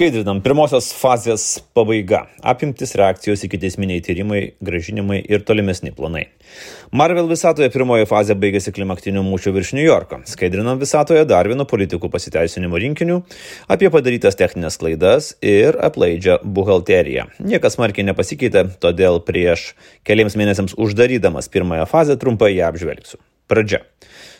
Skaidrinam, pirmosios fazės pabaiga. Apimtis reakcijos iki teisminiai tyrimai, gražinimai ir tolimesni planai. Marvel visatoje pirmoji fazė baigėsi klimaktiniu mūšiu virš New Yorko. Skaidrinam visatoje dar vieno politikų pasiteisinimo rinkinių apie padarytas techninės klaidas ir aplaidžią buhalteriją. Niekas smarkiai nepasikeitė, todėl prieš keliams mėnesiams uždarydamas pirmąją fazę trumpai ją apžvelgsiu. Pradžia.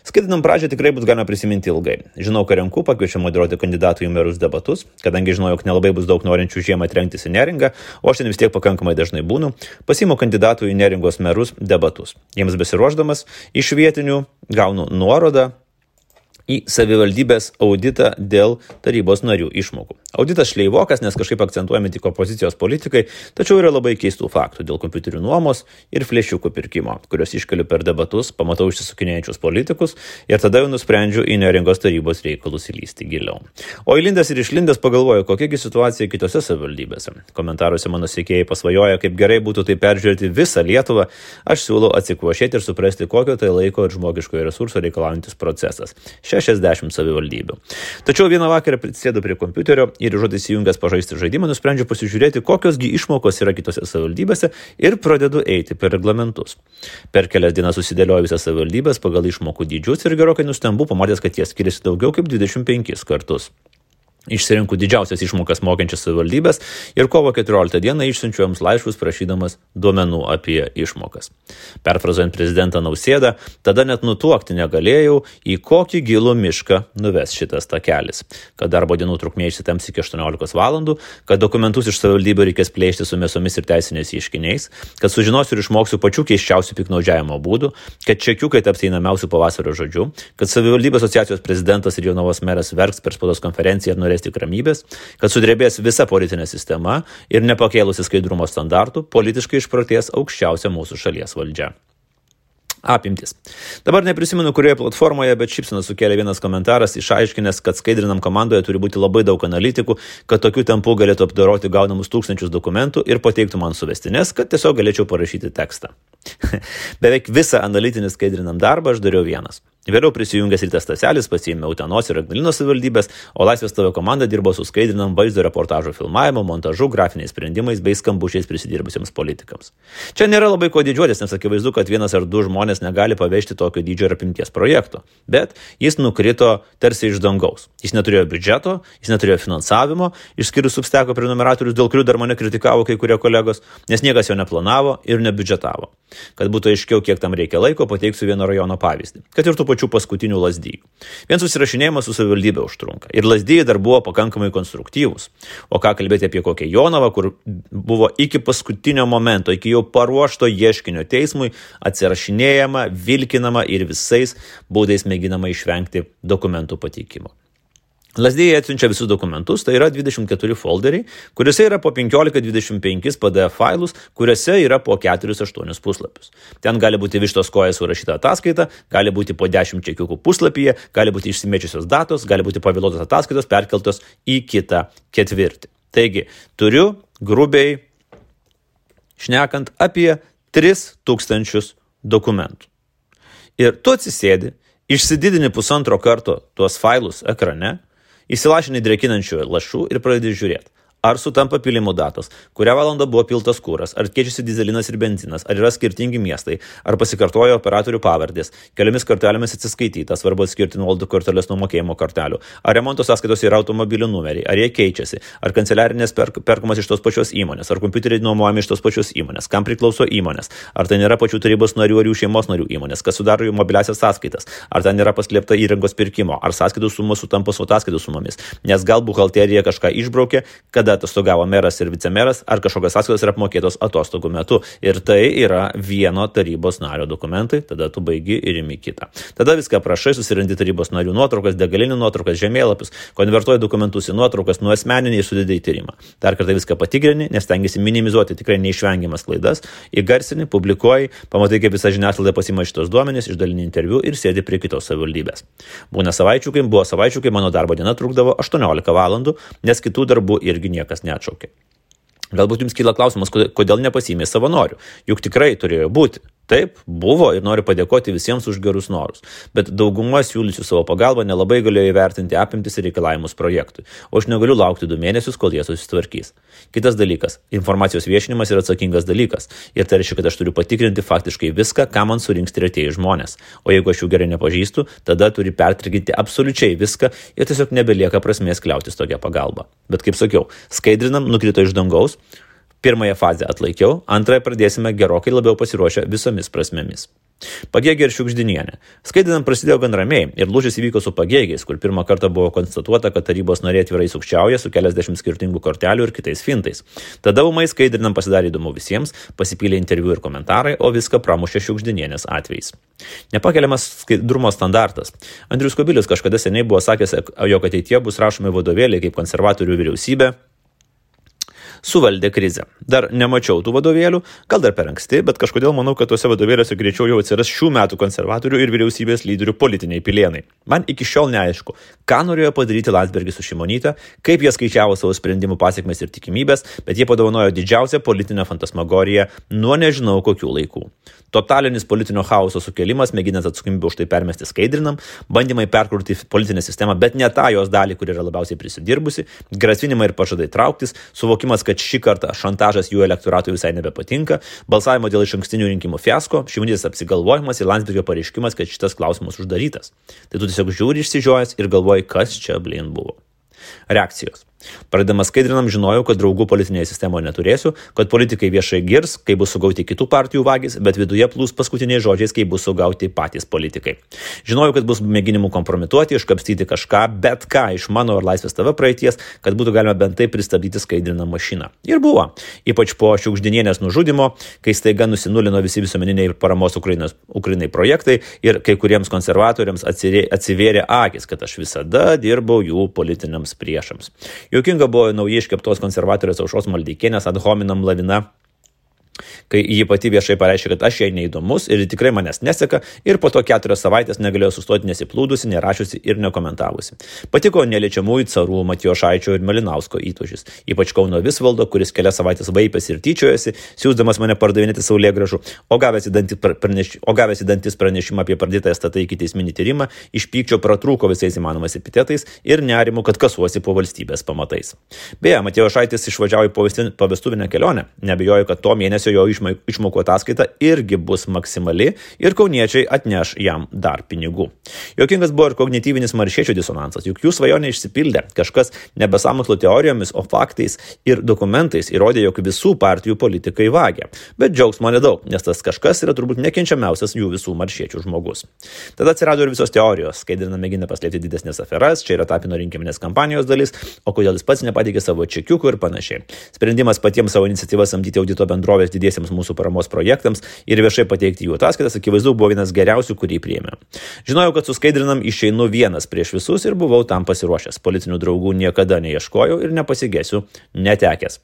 Skaitinam pradžią tikrai bus galima prisiminti ilgai. Žinau, ką renku, pakviečiu moderuoti kandidatų į merus debatus, kadangi žinau, jog nelabai bus daug norinčių žiemą trenktis į neringą, o aš ten vis tiek pakankamai dažnai būnu, pasiimu kandidatų į neringos merus debatus. Jiems besiruošdamas iš vietinių gaunu nuorodą į savivaldybės auditą dėl tarybos narių išmokų. Auditas šleivokas, nes kažkaip akcentuojami tik opozicijos politikai, tačiau yra labai keistų faktų dėl kompiuterių nuomos ir flešiukų pirkimo, kuriuos iškeliu per debatus, pamatau išsisukinėjančius politikus ir tada jau nusprendžiu į neringos tarybos reikalus įlysti giliau. O įlindęs ir išlindęs pagalvoju, kokiagi situacija kitose savivaldybėse. Komentaruose mano sėkėjai pasvajoja, kaip gerai būtų tai peržiūrėti visą Lietuvą, aš siūlau atsikvošėti ir suprasti, kokio tai laiko ir žmogiškojo resurso reikalaujantis procesas. 60 savivaldybių. Tačiau vieną vakarą prisėdu prie kompiuterio ir žodis įjungęs pažaisti žaidimą, nusprendžiu pasižiūrėti, kokiosgi išmokos yra kitose savivaldybėse ir pradedu eiti per reglamentus. Per kelias dienas susidėlioju visas savivaldybės pagal išmokų dydžius ir gerokai nustembu pamatęs, kad jie skiriasi daugiau kaip 25 kartus. Išsirinku didžiausias išmokas mokančias savivaldybės ir kovo 14 dieną išsiunčiu jums laiškus prašydamas duomenų apie išmokas. Perfrazuojant prezidentą Nausėdą, tada net nutuokti negalėjau, į kokį gilų mišką nuves šitas takelis. Kad darbo dienų trukmė išsitems iki 18 valandų, kad dokumentus iš savivaldybių reikės plėšti su mėsomis ir teisinės ieškiniais, kad sužinosiu ir išmoksiu pačių keiščiausių piknaudžiavimo būdų, kad čekiukai taps einamiausių pavasario žodžių, kad savivaldybės asociacijos prezidentas ir Jonovas meras verks per spaudos konferenciją ir norės norės tik ramybės, kad sudrebės visa politinė sistema ir nepakėlusi skaidrumo standartų politiškai išprotės aukščiausia mūsų šalies valdžia. Apimtis. Dabar neprisimenu, kurioje platformoje, bet šypsina sukėlė vienas komentaras išaiškinęs, kad skaidrinam komandoje turi būti labai daug analitikų, kad tokiu tempu galėtų apdoroti gaunamus tūkstančius dokumentų ir pateiktų man suvestinės, kad tiesiog galėčiau parašyti tekstą. Beveik visą analitinį skaidrinam darbą aš dariau vienas. Vėliau prisijungęs Rytas Taselis pasiėmė Utenos ir Agnalinos savivaldybės, o Laisvės TV komanda dirbo su skaidrinam vaizdo reportažo filmavimu, montažu, grafiniais sprendimais bei skambučiais prisidirbusiems politikams. Čia nėra labai ko didžiuotis, nes akivaizdu, kad vienas ar du žmonės negali pavežti tokio dydžio ir apimties projekto. Bet jis nukrito tarsi iš dangaus. Jis neturėjo biudžeto, jis neturėjo finansavimo, išskyrus substeko prenumeratorius, dėl kurių dar mane kritikavo kai kurie kolegos, nes niekas jo neplanavo ir nebiudžetavo. Kad būtų aiškiau, kiek tam reikia laiko, pateiksiu vieno rajono pavyzdį. Kad ir tų pačių paskutinių lasdyjų. Vien susirašinėjimas su savivaldybė užtrunka. Ir lasdyjai dar buvo pakankamai konstruktyvūs. O ką kalbėti apie kokią Jonavą, kur buvo iki paskutinio momento, iki jau paruošto ieškinio teismui atsirašinėjama, vilkinama ir visais būdais mėginama išvengti dokumentų pateikimo. Lasdėjai atsiunčia visus dokumentus, tai yra 24 folderiai, kuriuose yra po 15-25 PDF failus, kuriuose yra po 4-8 puslapius. Ten gali būti vištos kojas surašyta ataskaita, gali būti po 10 čekiukų puslapyje, gali būti išsimėčiusios datos, gali būti pavėluotos ataskaitos perkeltos į kitą ketvirtį. Taigi, turiu grubiai šnekant apie 3000 dokumentų. Ir tu atsisėdi, išsididini pusantro karto tuos failus ekrane, Įsilašini drekinančių lašų ir pradedi žiūrėti. Ar sutampa pilimo datos, kurią valandą buvo piltas kūras, ar keičiasi dizelinas ir benzinas, ar yra skirtingi miestai, ar pasikartoja operatorių pavardės, keliomis kortelėmis atsiskaityta, svarbu atskirti nuolaidų korteles nuo mokėjimo kortelių, ar remonto sąskaitos yra automobilių numeriai, ar jie keičiasi, ar kanceliarinės per, perkamos iš tos pačios įmonės, ar kompiuteriai nuomojami iš tos pačios įmonės, kam priklauso įmonės, ar tai nėra pačių tarybos narių ar jų šeimos narių įmonės, kas sudaro jų mobiliasias sąskaitas, ar ten nėra paslėpta įrangos pirkimo, ar sąskaitų sumos sutampa su ataskaitų sumomis, nes gal buhalterija kažką išbraukė, kada kada atostogavo meras ir vicemeras, ar kažkokios sąskaitos yra apmokėtos atostogų metu. Ir tai yra vieno tarybos nario dokumentai, tada tu baigi ir imi kitą. Tada viską prašai, susirandi tarybos narių nuotraukas, degalinių nuotraukas, žemėlapius, konvertuoji dokumentus į nuotraukas, nuo asmeninį ir sudėdai tyrimą. Dar kartą viską patikrini, nes tengiasi minimizuoti tikrai neišvengiamas klaidas, įgarsini, publikuoji, pamatai, kaip visa žiniasklaida pasima šitos duomenys, išdalini interviu ir sėdi prie kitos savivaldybės. Būna savaičių, kai buvo savaičių, kai mano darbo diena trukdavo 18 valandų, nes kitų darbų irgi niekas niekas neatšaukė. Galbūt jums kyla klausimas, kodėl nepasimė savanorių. Juk tikrai turėjo būti. Taip, buvo ir noriu padėkoti visiems už gerus norus, bet dauguma siūlysiu savo pagalbą nelabai galėjo įvertinti apimtis ir reikalavimus projektui, o aš negaliu laukti du mėnesius, kol jie susitvarkys. Kitas dalykas - informacijos viešinimas yra atsakingas dalykas ir tai reiškia, kad aš turiu patikrinti faktiškai viską, ką man surinks tretieji žmonės, o jeigu aš jų gerai nepažįstu, tada turi pertriginti absoliučiai viską ir tiesiog nebelieka prasmės kliautis tokią pagalbą. Bet kaip sakiau, skaidrinam nukrito iš dangaus, Pirmąją fazę atlaikiau, antrąją pradėsime gerokai labiau pasiruošę visomis prasmėmis. Pagėgė ir šiukšdinienė. Skaidinant prasidėjo gan ramiai ir lūžis įvyko su pagėgiais, kur pirmą kartą buvo konstatuota, kad tarybos nariai atvirai sukčiauja su keliasdešimt skirtingų kortelių ir kitais fintais. Tada umai skaidrinam pasidarė įdomu visiems, pasipylė interviu ir komentarai, o viską pramušė šiukšdinienės atvejais. Nepakeliamas skaidrumo standartas. Andrius Kobilius kažkada seniai buvo sakęs, jog ateitie bus rašomi vadovėliai kaip konservatorių vyriausybė, suvaldė krizę. Dar nemačiau tų vadovėlių, gal dar per anksti, bet kažkodėl manau, kad tuose vadovėliuose greičiau jau atsiras šių metų konservatorių ir vyriausybės lyderių politiniai pilienai. Man iki šiol neaišku, ką norėjo padaryti Landsbergis su Šimonyte, kaip jie skaičiavo savo sprendimų pasiekmes ir tikimybės, bet jie padovanojo didžiausią politinę fantasmagoriją nuo nežinau kokių laikų. Totalinis politinio chaoso sukelimas, mėginant atsakomybę už tai permesti skaidrinam, bandymai perkurti politinę sistemą, bet ne tą jos dalį, kuri yra labiausiai prisidirbusi, grasinimai ir pažadai trauktis, suvokimas, kad šį kartą šantažas jų elektoratui visai nebepatinka, balsavimo dėl iš ankstinių rinkimų fiasko, šimonytės apsigalvojimas ir Landsbergio pareiškimas, kad šitas klausimas uždarytas. Tai tu tiesiog žiūri išsižiojęs ir galvoji, kas čia blin buvo. Reakcijos. Pradėdamas skaidrinam žinojau, kad draugų politinėje sistemoje neturėsiu, kad politikai viešai girs, kai bus sugauti kitų partijų vagys, bet viduje plūs paskutiniais žodžiais, kai bus sugauti patys politikai. Žinojau, kad bus mėginimų kompromituoti, iškapstyti kažką, bet ką iš mano ar Laisvės TV praeities, kad būtų galima bent tai pristabdyti skaidriną mašiną. Ir buvo. Ypač po šiukždinienės nužudimo, kai staiga nusinulino visi visuomeniniai paramos Ukrainos, Ukrainai projektai ir kai kuriems konservatoriams atsivėrė akis, kad aš visada dirbau jų politiniams priešams. Jokinga buvo naujai iškeptos konservatorės aušos maldeikienės ad hominam lavina kai ji pati viešai pareiškė, kad aš jai neįdomus ir tikrai manęs neseka ir po to keturias savaitės negalėjo sustoti nesiplūdusi, nerašiusi ir nekomentavusi. Patiko neliečiamųjų carų Matijo Šaičio ir Melinausko įtužis, ypač Kauno Visvaldo, kuris kelias savaitės vaipėsi ir tyčiojasi, siūsdamas mane pardavinėti saulė gražu, o gavęs į dantis, pranešimą apie pradėtą STT iki teisminį tyrimą, iš pykčio pratrūko visais įmanomais epitetais ir nerimu, kad kasuosi po valstybės pamatais. Beje, Matijo Šaitis išvažiavo į pavestuvinę kelionę, nebejoju, kad to mėnesio jo išmokų ataskaita irgi bus maksimali ir kauniečiai atneš jam dar pinigų. Jokingas buvo ir kognityvinis maršiečių disonansas, juk jų svajonė išsipildė. Kažkas nebe samokslo teorijomis, o faktais ir dokumentais įrodė, jog visų partijų politikai vagia. Bet džiaugsmo nedaug, nes tas kažkas yra turbūt nekenčiamiausias jų visų maršiečių žmogus. Tada atsirado ir visos teorijos, skaidrina mėgina paslėpti didesnės aferas, čia yra tapino rinkiminės kampanijos dalis, o kodėl jis pats nepateikė savo čekiukų ir panašiai. Sprendimas patiems savo iniciatyvą samdyti audito bendrovės didiesiems mūsų paramos projektams ir viešai pateikti jų ataskaitas, akivaizdu, buvo vienas geriausių, kurį priėmė. Žinojau, kad suskaidrinam išeinu vienas prieš visus ir buvau tam pasiruošęs. Politinių draugų niekada neieškojau ir nepasigėsiu netekęs.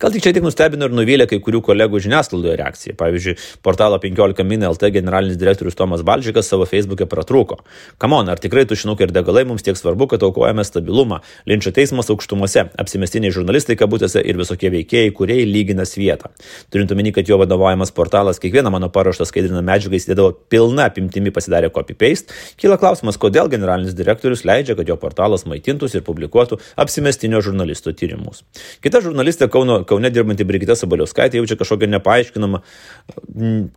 Gal tik čia tik nustebino ir nuvylė kai kurių kolegų žiniasklaidoje reakcija. Pavyzdžiui, portalo 15 min LT generalinis direktorius Tomas Balžikas savo Facebook'e pratrūko. Kamon, ar tikrai tušinukai ir degalai mums tiek svarbu, kad aukojame stabilumą? Linčio teismas aukštumose, apsimestiniai žurnalistai kabutėse ir visokie veikėjai, kurie lygina vietą. Turint omeny, kad jo vadovaujamas portalas kiekvieną mano paruoštą skaidriną medžiagą įsidėdavo pilna apimtimi pasidarė copy-paste, kyla klausimas, kodėl generalinis direktorius leidžia, kad jo portalas maitintųsi ir publikuotų apsimestinio žurnalisto tyrimus. Kita žurnalistė Kauno, Kaune dirbanti Brigita Sabaliauskaitė jaučia kažkokią nepaaiškinamą,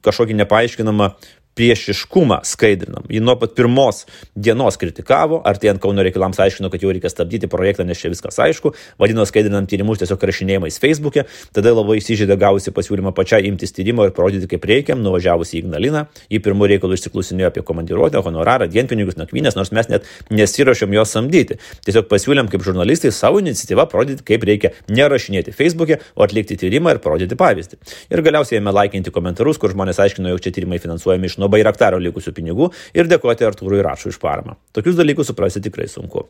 kažkokį nepaaiškinamą priešiškumą skaidrinam. Ji nuo pat pirmos dienos kritikavo, artėjant Kauno reikalams aiškino, kad jau reikia stabdyti projektą, nes čia viskas aišku, vadino skaidrinant tyrimus tiesiog rašinėjimais Facebook'e, tada labai įsižeidė gavusi pasiūlymą pačiai imtis tyrimo ir parodyti, kaip reikia, nuvažiavusi į Ignaliną, į pirmų reikalų išsiklusinėjo apie komandiruotę, honorarą, dienpinigus, nakvynės, nors mes net nesiuošėm jos samdyti. Tiesiog pasiūlėm kaip žurnalistai savo iniciatyvą parodyti, kaip reikia nerašinėti Facebook'e, o atlikti tyrimą ir parodyti pavyzdį. Ir galiausiai ėmė laikinti komentarus, kur žmonės aiškino, jog čia tyrimai finansuojami iš nuo Bairaktaro likusių pinigų ir dėkoti Artūrui Rašui už paramą. Tokius dalykus suprasti tikrai sunku.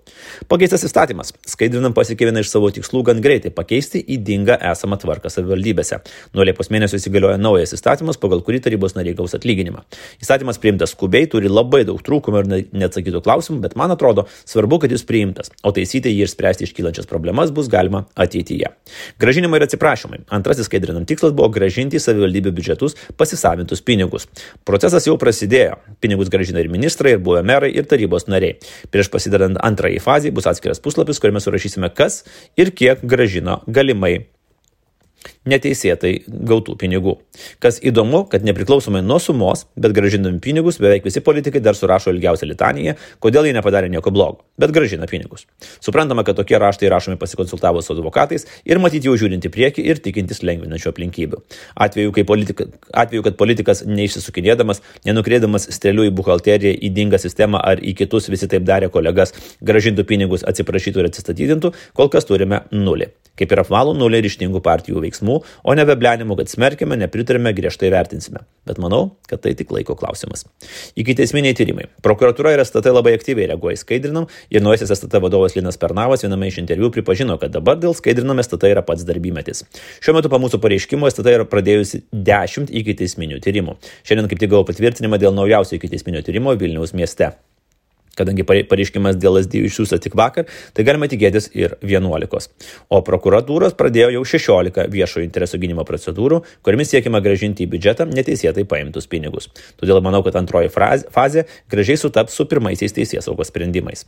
Pakeistas įstatymas. Skaidrinam pasiekė vieną iš savo tikslų gan greitai - pakeisti įdingą esamą tvarką savivaldybėse. Nuo Liepos mėnesio įsigalioja naujas įstatymas, pagal kurį tarybos nariai gaus atlyginimą. Įstatymas priimtas skubiai, turi labai daug trūkumų ir neatsakytų klausimų, bet man atrodo svarbu, kad jis priimtas, o taisyti jį ir spręsti iškylančias problemas bus galima ateityje. Gražinimai ir atsiprašymai. Antrasis skaidrinam tikslas buvo gražinti į savivaldybių biudžetus pasisavintus pinigus. Procesas jau prasidėjo. Pinigus gražina ir ministrai, ir buvę merai, ir tarybos nariai. Prieš pasidedant antrąjį fazį bus atskiras puslapis, kuriame surašysime, kas ir kiek gražino galimai neteisėtai gautų pinigų. Kas įdomu, kad nepriklausomai nuo sumos, bet gražindami pinigus, beveik visi politikai dar surašo ilgiausią litaniją, kodėl jie nepadarė nieko blogo, bet gražina pinigus. Suprantama, kad tokie raštai rašomi pasikonsultavus su advokatais ir matyti jau žiūrinti prieki ir tikintis lengvinančių aplinkybių. Atveju, politika, atveju kad politikas neišsisukinėdamas, nenukreidamas strėlių į buhalteriją, įdingą sistemą ar į kitus visi taip darė kolegas, gražintų pinigus, atsiprašytų ir atsistatydintų, kol kas turime nulį. Kaip ir apvalų nulį ryštingų partijų veiksmų, o ne beblenimų, kad smerkime, nepritarime, griežtai vertinsime. Bet manau, kad tai tik laiko klausimas. Iki teisminiai tyrimai. Prokuratūra ir STT labai aktyviai reaguoja į skaidrinam ir naujasis STT vadovas Linas Pernavas viename iš interviu pripažino, kad dabar dėl skaidrinam STT yra pats darbymetis. Šiuo metu po mūsų pareiškimo STT yra pradėjusi 10 iki teisminių tyrimų. Šiandien kaip tik gavau patvirtinimą dėl naujausio iki teisminio tyrimo Vilniaus mieste. Kadangi pareiškimas dėl SD išsiųstas tik vakar, tai galima tikėtis ir 11. O prokuratūros pradėjo jau 16 viešojo intereso gynimo procedūrų, kuriamis siekima gražinti į biudžetą neteisėtai paimtus pinigus. Todėl manau, kad antroji fazė gražiai sutaps su pirmaisiais teisės saugos sprendimais.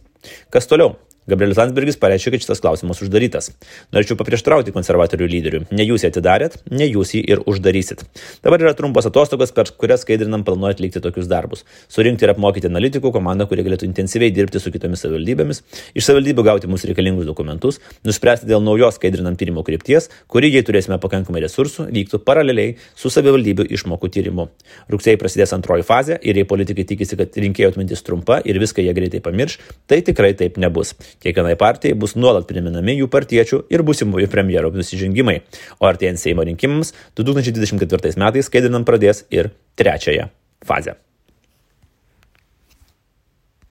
Kas toliau? Gabrielis Landsbergis pareiškė, kad šitas klausimas uždarytas. Norėčiau paprieštrauti konservatorių lyderiui. Ne jūs jį atidarėt, ne jūs jį ir uždarysit. Dabar yra trumpas atostogos, per kurias skaidrinam planuoja atlikti tokius darbus. Surinkti ir apmokyti analitikų komandą, kurie galėtų intensyviai dirbti su kitomis savivaldybėmis, iš savivaldybių gauti mums reikalingus dokumentus, nuspręsti dėl naujos skaidrinam tyrimo krypties, kuri, jei turėsime pakankamai resursų, vyktų paraleliai su savivaldybių išmokų tyrimu. Rugsėjai prasidės antroji fazė ir jei politikai tikisi, kad rinkėjų atmintis trumpa ir viską jie greitai pamirš, tai tikrai taip nebus. Kiekvienai partijai bus nuolat priminami jų partiečių ir būsimųjų premjero nusižengimai, o artėjant Seimo rinkimams 2024 metais skaidrinant pradės ir trečiąją fazę.